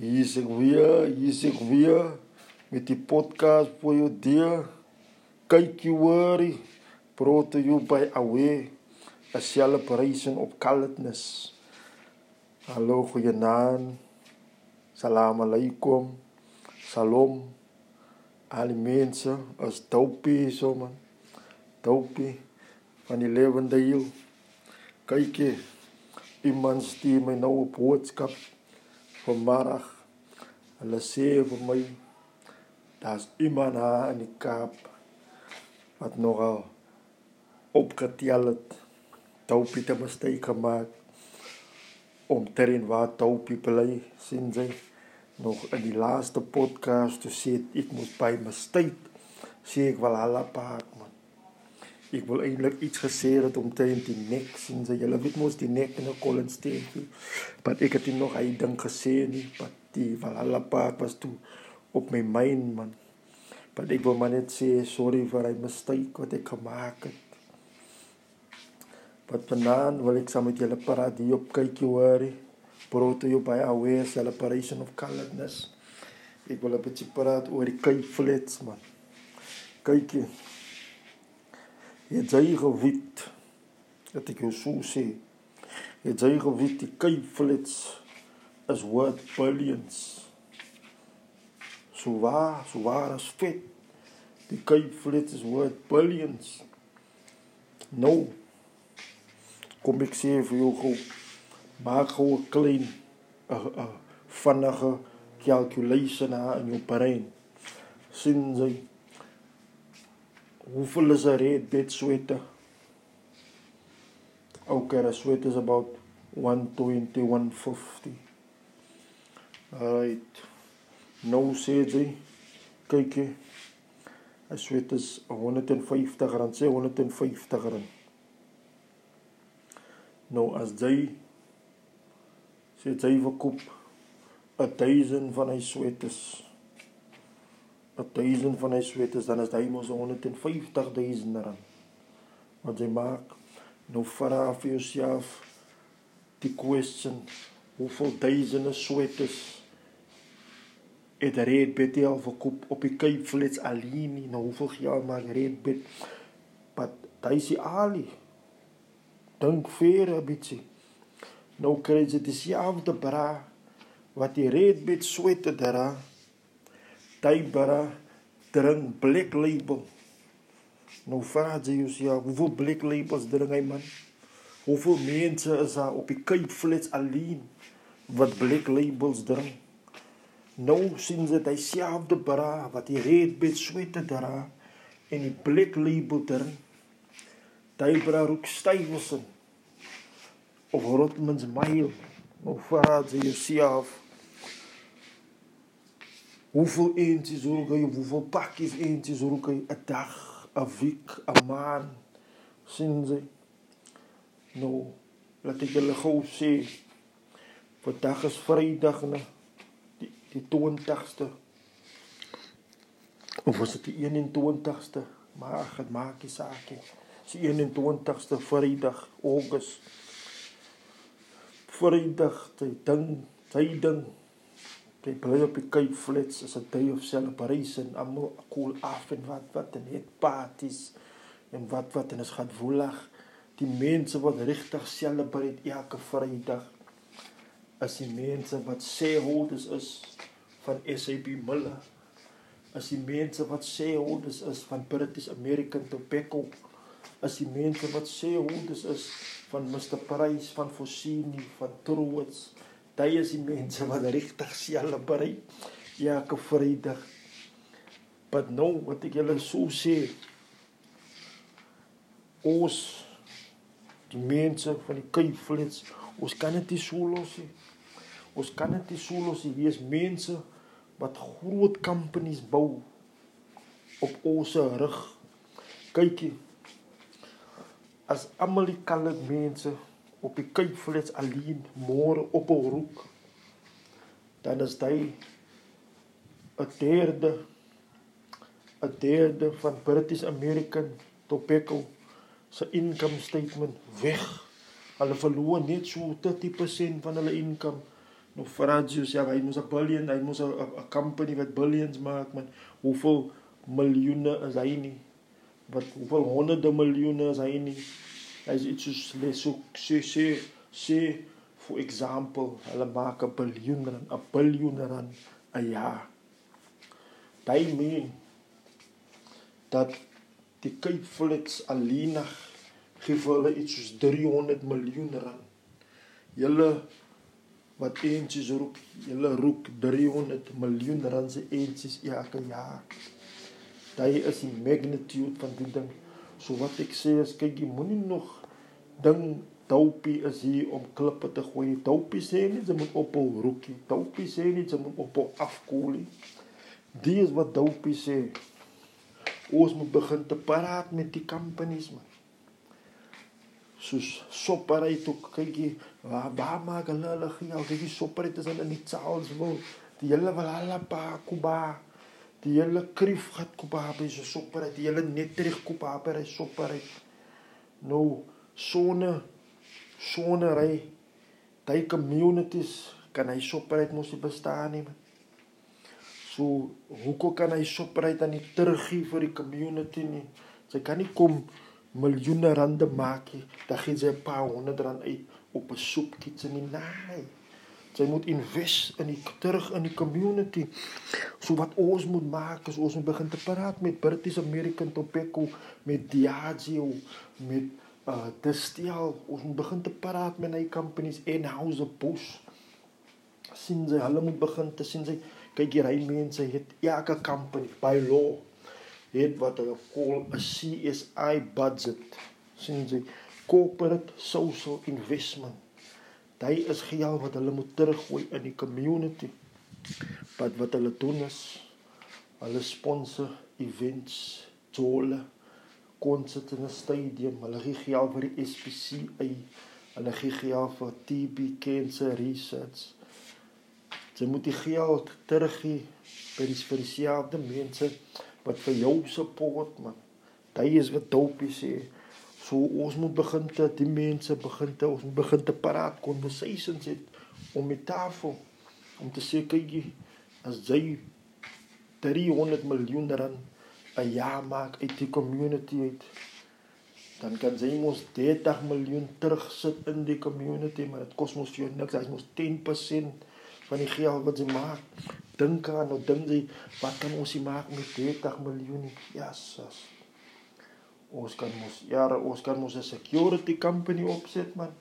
Hier is ek weer, hier is ek weer met die podcast vir jou deur. Kyk jy worry, brought to you by Away, a celebration of coloredness. Hallo goeienaand. Salam alaikum. Salom. Al die mense is dopie so man. Dopie van die lewende hiel. Kyk jy, iemand stuur my nou 'n boodskap vanmiddag. Hulle sê vir my daar's iemand daar in die Kaap wat nogal opgetel het. Dopie te mistake gemaak om terin waar dopie bly sien sy nog in die laaste podcast te sê ek moet by mistake sê ek al apart man. Ek wil eintlik iets gesê het om te in die nek sien sy julle weet mos die nek in 'n Collins steentjie. Maar ek het nog hy ding gesê nie, maar die wel al apart was toe op my mind man. Maar ek wil maar net sê sorry vir my mistake wat ek gemaak het. Wat vanaand wil ek saam met julle praat hier op kykie hoor. Brought you by Aware Celebration of Coloredness. Ek wil 'n bietjie praat oor die kuiflets man. Kykie. Jy jy gewit. Dat ek jou so sê. Jy jy gewit die kuiflets is worth billions. So waar, so waar is vet. Die kuiflets is worth billions. Nou kom ek sê vir jou gou maak gou 'n klein 'n 'n vinnige calculation in jou brein. Sien jy hoeveel is 'n red bed sweater? Okay, a sweater is about 120 150. Alright. Nou sê jy kyk jy 'n sweater is 150 rand, sê 150 rand. Nou as jy sê jy verkoop 'n 1000 van hy sweaters. 'n 1000 van hy sweaters dan is hy mos 150 000 rand. Wat jy maak nou vra vir jouself die question hoeveel duisende sweaters het Red Bet al verkoop op die Cape Flats alleen nie. Nou hoeveel geld maak Red Bet wat hy sê ali. Dink vir 'n bietjie nou kry jy dis dieselfde bra wat die Red Bet sweater dra hy bra drink black label Nou vra jy jouself, hoeveel black labels drink hy man? Hoeveel mense is daar op die Cape Flats alleen wat black labels drink? Nou sien jy hy selfde bra wat die red bed sweater dra en die black label drink. Hy bra ook stywelsin of Rotmans mile. Nou vra jy jouself, hoeveel eentjies rook hy, hoeveel pakkies eentjies rook hy 'n dag? 'n week, 'n maand sien jy. Nou, laat ek julle gou sê vandag is Vrydag, né? Die die 20ste. Of was dit die 21ste? Maar dit maak nie saak nie. Dis die 21ste Vrydag, Augustus. Jy ding, jy ding Jy bly op die Cape Flats as 'n day of celebration, almal cool af en wat wat en het parties en wat wat en ons gaan woelig. Die mense wat regtig celebrate elke Vrydag as die mense wat sê holders is van SAB Miller. As die mense wat sê holders is van British American Tobacco. As die mense wat sê holders is van Mr Price van Fosini van Truworths Daai is die mense wat regtig celebrate elke Vrydag. But nou wat ek julle so sê ons die mense van die kuiflits, ons kan dit nie so los nie. Ons kan dit nie so los nie. Wees mense wat groot companies bou op ons rug. Kykie. As almal die kalle mense op die kuipvlets alleen môre op 'n roek dan is hy 'n derde 'n derde van British American Tobacco se income statement weg. Hulle verloor net so 30% van hulle income Nou Fragius, ja, hy moes 'n billion, hy moes 'n 'n company wat billions maak, man. Hoeveel miljoene is hy nie? Wat hoeveel honderde miljoene is hy nie? Hy is iets soos les so sê sê for example, hulle maak 'n biljoen rand, 'n biljoen rand 'n jaar. Daai meen dat die Cape Flats alleen vir hulle iets soos 300 miljoen rand. Julle wat eentjies roek, julle roek 300 miljoen rand se eentjies elke jaar. Daai is die magnitude van die ding. So wat ek sê is kyk jy moenie nog ding Taupie is hier om klippe te gooi. Taupie sê nie jy moet op hom roekie. Taupie sê nie jy moet op hom afkoel nie. Dis wat Taupie sê. Ons moet begin te praat met die companies man soos Shoprite ook kykie waar waar maak hulle hulle gee al kykie Shoprite is hulle nie Charles wil die hele wil hulle pa Kuba die hele krief gat Kuba by so Shoprite die hele net terug Kuba by Shoprite nou sone sone ry daai communities kan hy Shoprite mos bestaan nie so hoekom kan hy Shoprite dan nie teruggee vir die community nie sy kan nie kom miljoene rande maak dan gee jy 'n paar honderd rand uit op 'n soepkits in die naai. Jy moet invest in die terug in die community. So wat ons moet maak is ons moet begin te praat met British American Tobacco, met Diageo, met uh Distill. Ons moet begin te praat met hy companies en House Bush. sien jy hulle moet begin te sien jy kyk hier hy mense het elke company by law het wat hulle call 'n CSI budget. sien jy corporate social investment. Dit is geld wat hulle moet teruggooi in die community. Wat wat hulle doen is hulle sponsor events, tolle, konserte in 'n stadium, hulle gee geld vir die SPCA, hulle gee geld vir TB cancer research. Jy moet die geld teruggee by die vir dieselfde mense wat vir jou support man. Dit is wat dopie sê. So ons moet begin te die mense begin te ons moet begin te praat conversations het om met tafel om te sê kyk jy as jy 300 miljoen rand 'n jaar maak uit die community uit dan kan jy mos 30 miljoen terugsit in die community maar dit kos mos jou niks as mos 10% van die geld wat jy maak. Dink aan nou dink jy wat kan ons hier maak met 30 miljoen? Jesus ons kan mos ja ons kan mos 'n security company opset man.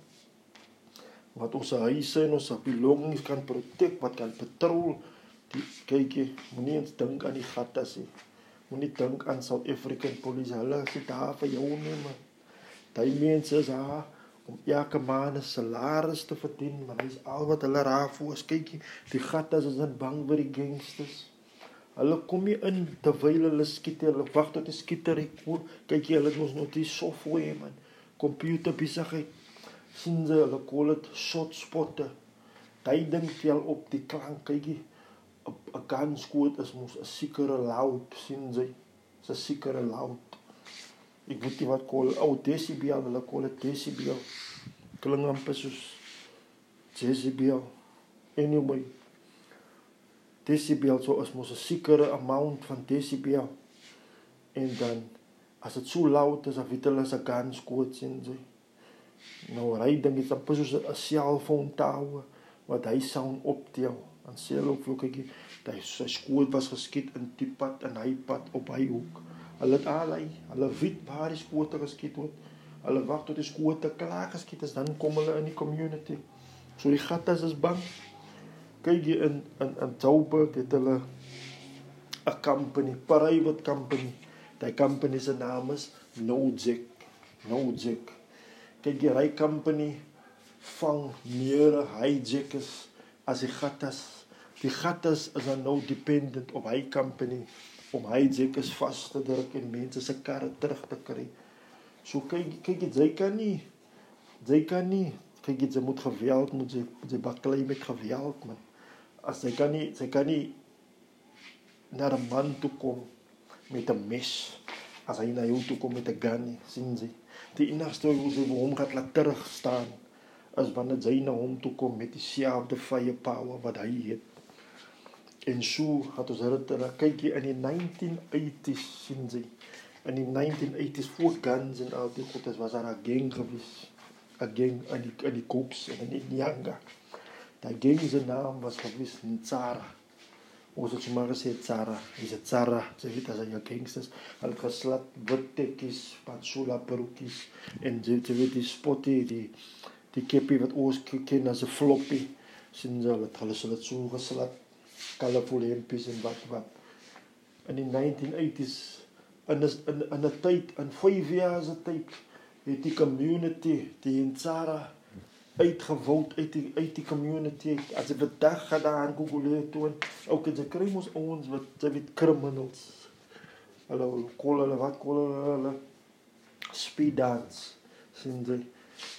Wat ons huise en ons belongings kan protek wat kan patrol. Die kykie moenie eens dink aan die gatte sê. Moenie dink aan South African police. Hulle sit daar vir jou nie man. Daai mense is daar om elke maand 'n salaris te verdien, maar dis al wat hulle raak voor. Kykie. Die gatte is dan bang vir die gangsters. Hulle kom nie in terwyl hulle skiet, hulle wag tot die skieter kom. Kyk jy, hulle mos nog die software man. Computer besigheid. sien jy hulle call dit shot spotte. Daai ding tel op die klank, kykie. 'n gunskoot is mos 'n sekere loud, sien jy? 'n sekere loud ek weet nie wat kol ou desibel hulle kol dit desibel klink amper soos desibel anyway desibel so as mos 'n sekere amount van desibel en dan as dit so luid is of hulle as 'n guns quote sien jy nou hy dink dit is amper soos 'n selfoon tower wat hy sound optel en sê hulle ook kyk hy sy skoot was geskiet in die pad en hy pad op hy hoek Hulle het allei, hulle weet waar die skote geskiet word. Hulle wag tot die skote klaar geskiet is, dan kom hulle in die community. So die gattas is bang. Kyk jy in in in Joburg het hulle 'n company, private company. Daai company se naam is Nojek. Nojek. Kyk jy, hy company vang meer hijackers as die gattas. Die gattas is dan nou dependent op hy company om seker vas te druk en mense se karre terug te kry. So kyk kyk jy kan nie jy kan nie kyk jy moet geweld moet jy jy baklei met geweld man. As jy kan nie jy kan nie na 'n man toe kom met 'n mes as hy na jou toe kom met 'n gun nie, sien jy. Die enigste hoe jy hom gaan laat terug staan as wanneer jy na hom toe kom met dieselfde firepower wat hy het. En so het ons hulle kykie in die 1980s sien jy. In die 1980s voor guns en al die goedes was daar 'n gang gewees. 'n Gang in die in die Koops en in die Nyanga. Daai gang se naam was gewees Ntsara. Ons het sommer gesê Tsara, is dit Tsara, sy weet as hy gangsters, hulle het geslat wittekkies, patsula perukies en jy weet die spotty die die keppie wat ons ken as 'n floppy. Sien hulle het hulle het so geslat colorful hempies en wat wat. In die 1980s in in in 'n tyd in 5 jaar se tyd het die community die in Tsara uitgewoond uit die uit die community as jy vandag gaan daar Google het toe ook dit kry ons ons wat weet criminals hulle kol hulle wat kol hulle speed dance sien jy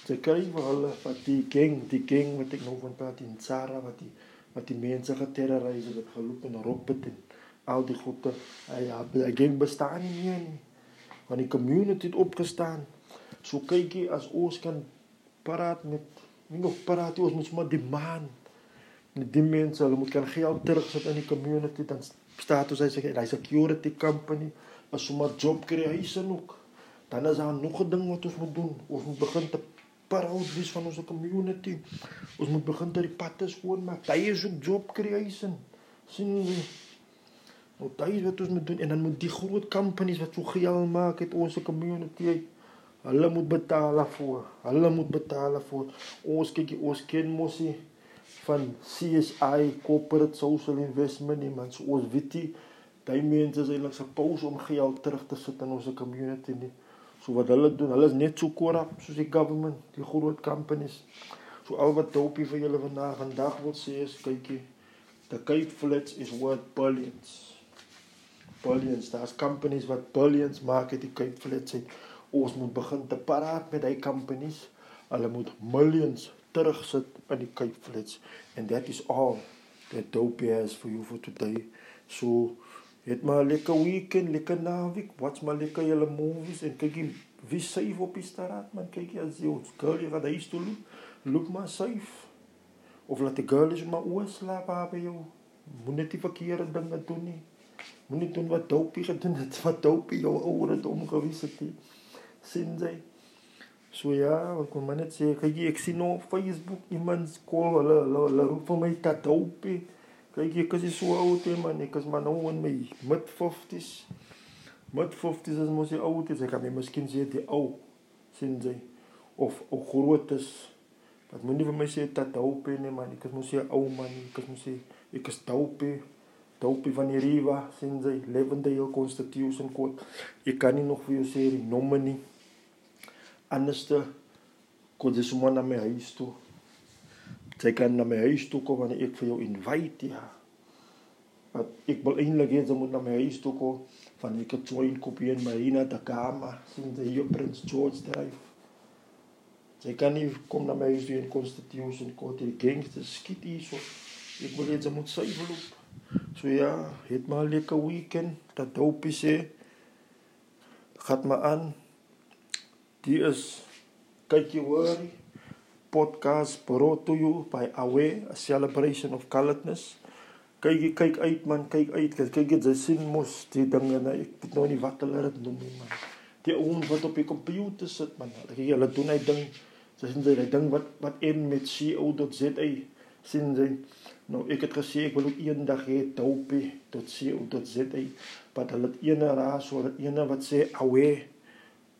jy kry hulle wat die gang die gang wat ek nou van praat in Tsara wat die wat die mense geterroriseer het, geloop en roep het en al die goede. Hy ja, hy ging bestaan nie meer nie. Want die community het opgestaan. So kyk jy as ons kan praat met nog praat ons moet maar demand. En die mense, hulle moet kan geld terugsit in die community dan staat ons hy sê hy security company as sommer job creation ook. Dan is daar nog 'n ding wat ons moet doen. Ons moet begin te proud wees van ons community. Ons moet begin dat die patte skoon maak. Hy is ook job creation. sien jy? Nou daai wat ons moet doen en dan moet die groot companies wat so geld maak het ons community hulle moet betaal daarvoor. Hulle moet betaal daarvoor. Ons kyk ons ken mos nie van CSI corporate social investment nie, man. So ons weet jy daai mense is eintlik supposed om geld terug te sit in ons community nie. So wat hulle doen, hulle is net so korrup soos die government, die groot companies. So al wat dopie vir julle vandag vandag wil sê is kykie, the Cape Flats is worth billions. Billions, daar's companies wat billions maak uit die Cape Flats. Ons moet begin te praat met daai companies. Hulle moet millions terugsit in die Cape Flats and that is all that dopie has for you for today. So Het maar lekker weekend, lekker naweek, watch maar lekker julle movies en kyk wie syf op die straat man, kyk jy as jy ons girl jy wat huis toe loop, loop maar syf. Of laat die girl is maar oor slaap by jou. Moet net die verkeerde dinge doen nie. Moet nie doen wat dopie gedoen het, wat dopie jou oor het omgewys het nie. Sien jy? So net sê, kyk jy ek sien op Facebook iemand skool hulle hulle, hulle roep vir my dat dopie. Kyk ek is so oud hè man, ek is maar nou in my mid 50s. Mid 50s is mos jy oud, ek kan my miskien sê die ou sien jy of ou groot is. Wat moet nie vir my sê dat hoop nee man, ek is mos jy ou man, ek is mos jy ek is dope. Dope van die Riva, sien jy, Levendale Constitution Court. Ek kan nie nog vir jou sê die nommer nie. Anderste kon jy sommer na my huis toe. Sy kan na my huis toe kom wanneer ek vir jou invite ja. Wat ek wil eintlik hê sy moet na my huis toe kom van ek het join kopie in Marina da Gama sien jy hier Prince George Drive. Sy kan nie kom na my huis in Constitution Court die gangsters skiet hier so. Ek wil hê sy moet sy verloop. So ja, het maar lekker weekend. Dat doop is hè. Gat maar aan. Die is kyk jy hoor podcast brought to you by Awe, a celebration of coloredness. Kyk kyk uit man, kyk uit. Kyk jy sien mos die dinge nou. Ek weet nou nie wat hulle dit noem nie man. Die ouens wat op die komputer sit man. Kyk hulle doen hy ding. Sy sien jy ding wat wat en met co.za sien jy. Nou ek het gesê ek wil ook eendag hê dope.co.za. Wat hulle ene raas oor ene wat sê Awe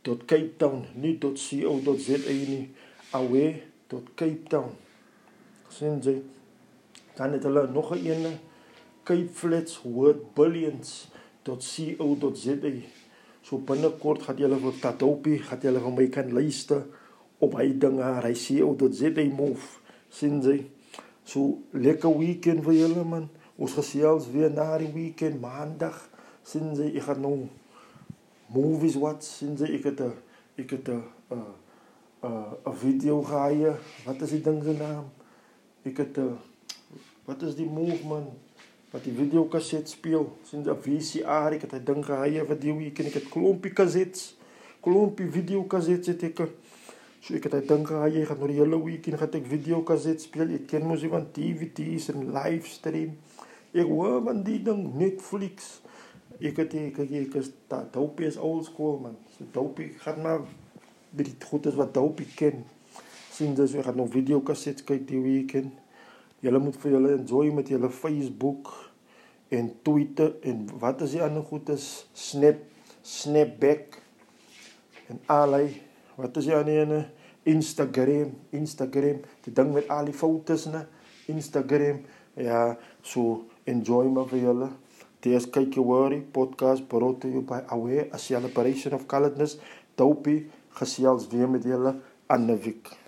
tot Cape Town, nie tot co.za nie. Awe tot Cape Town. Sien jy? Dan het hulle nog 'n ene Cape Flats World Billions tot co.za. So binnekort gaan julle vir Tatopie, gaan julle vir my kan luister op hy dinge, hy co.za move. Sien jy? So lekker weekend vir julle man. Ons gesels weer na die weekend maandag. Sien jy, ek gaan nou movies wat sien jy ek het 'n ek het 'n uh, uh 'n video gehaaie. Wat is die ding se naam? Ek het 'n uh, wat is die movement wat die video kaset speel? Sien jy VCR? Ek het 'n ding gehaaie vir die week en ek het klompie kasets, klompie video kasets het ek. So ek het gedink jy gaan oor die hele weekend gaan ek video kaset speel. Ek ken mos iemand DVD's en livestream. Ek hoor van die ding Netflix. Ek het ek ek, ek is da dope is old school man. So dope gaan maar by die goed is wat dope ken. Sien dis ek gaan nog video kaset kyk die weekend. Julle moet vir julle enjoy met julle Facebook en Twitter en wat is die ander goed is Snap Snapback en allei wat is jy aan ene Instagram, Instagram, die ding met al die foto's na Instagram. Ja, so enjoy maar vir julle. Kyk jy worry podcast brought to you by Aware a celebration of coloredness. Dopey gesels weer met julle 'n week.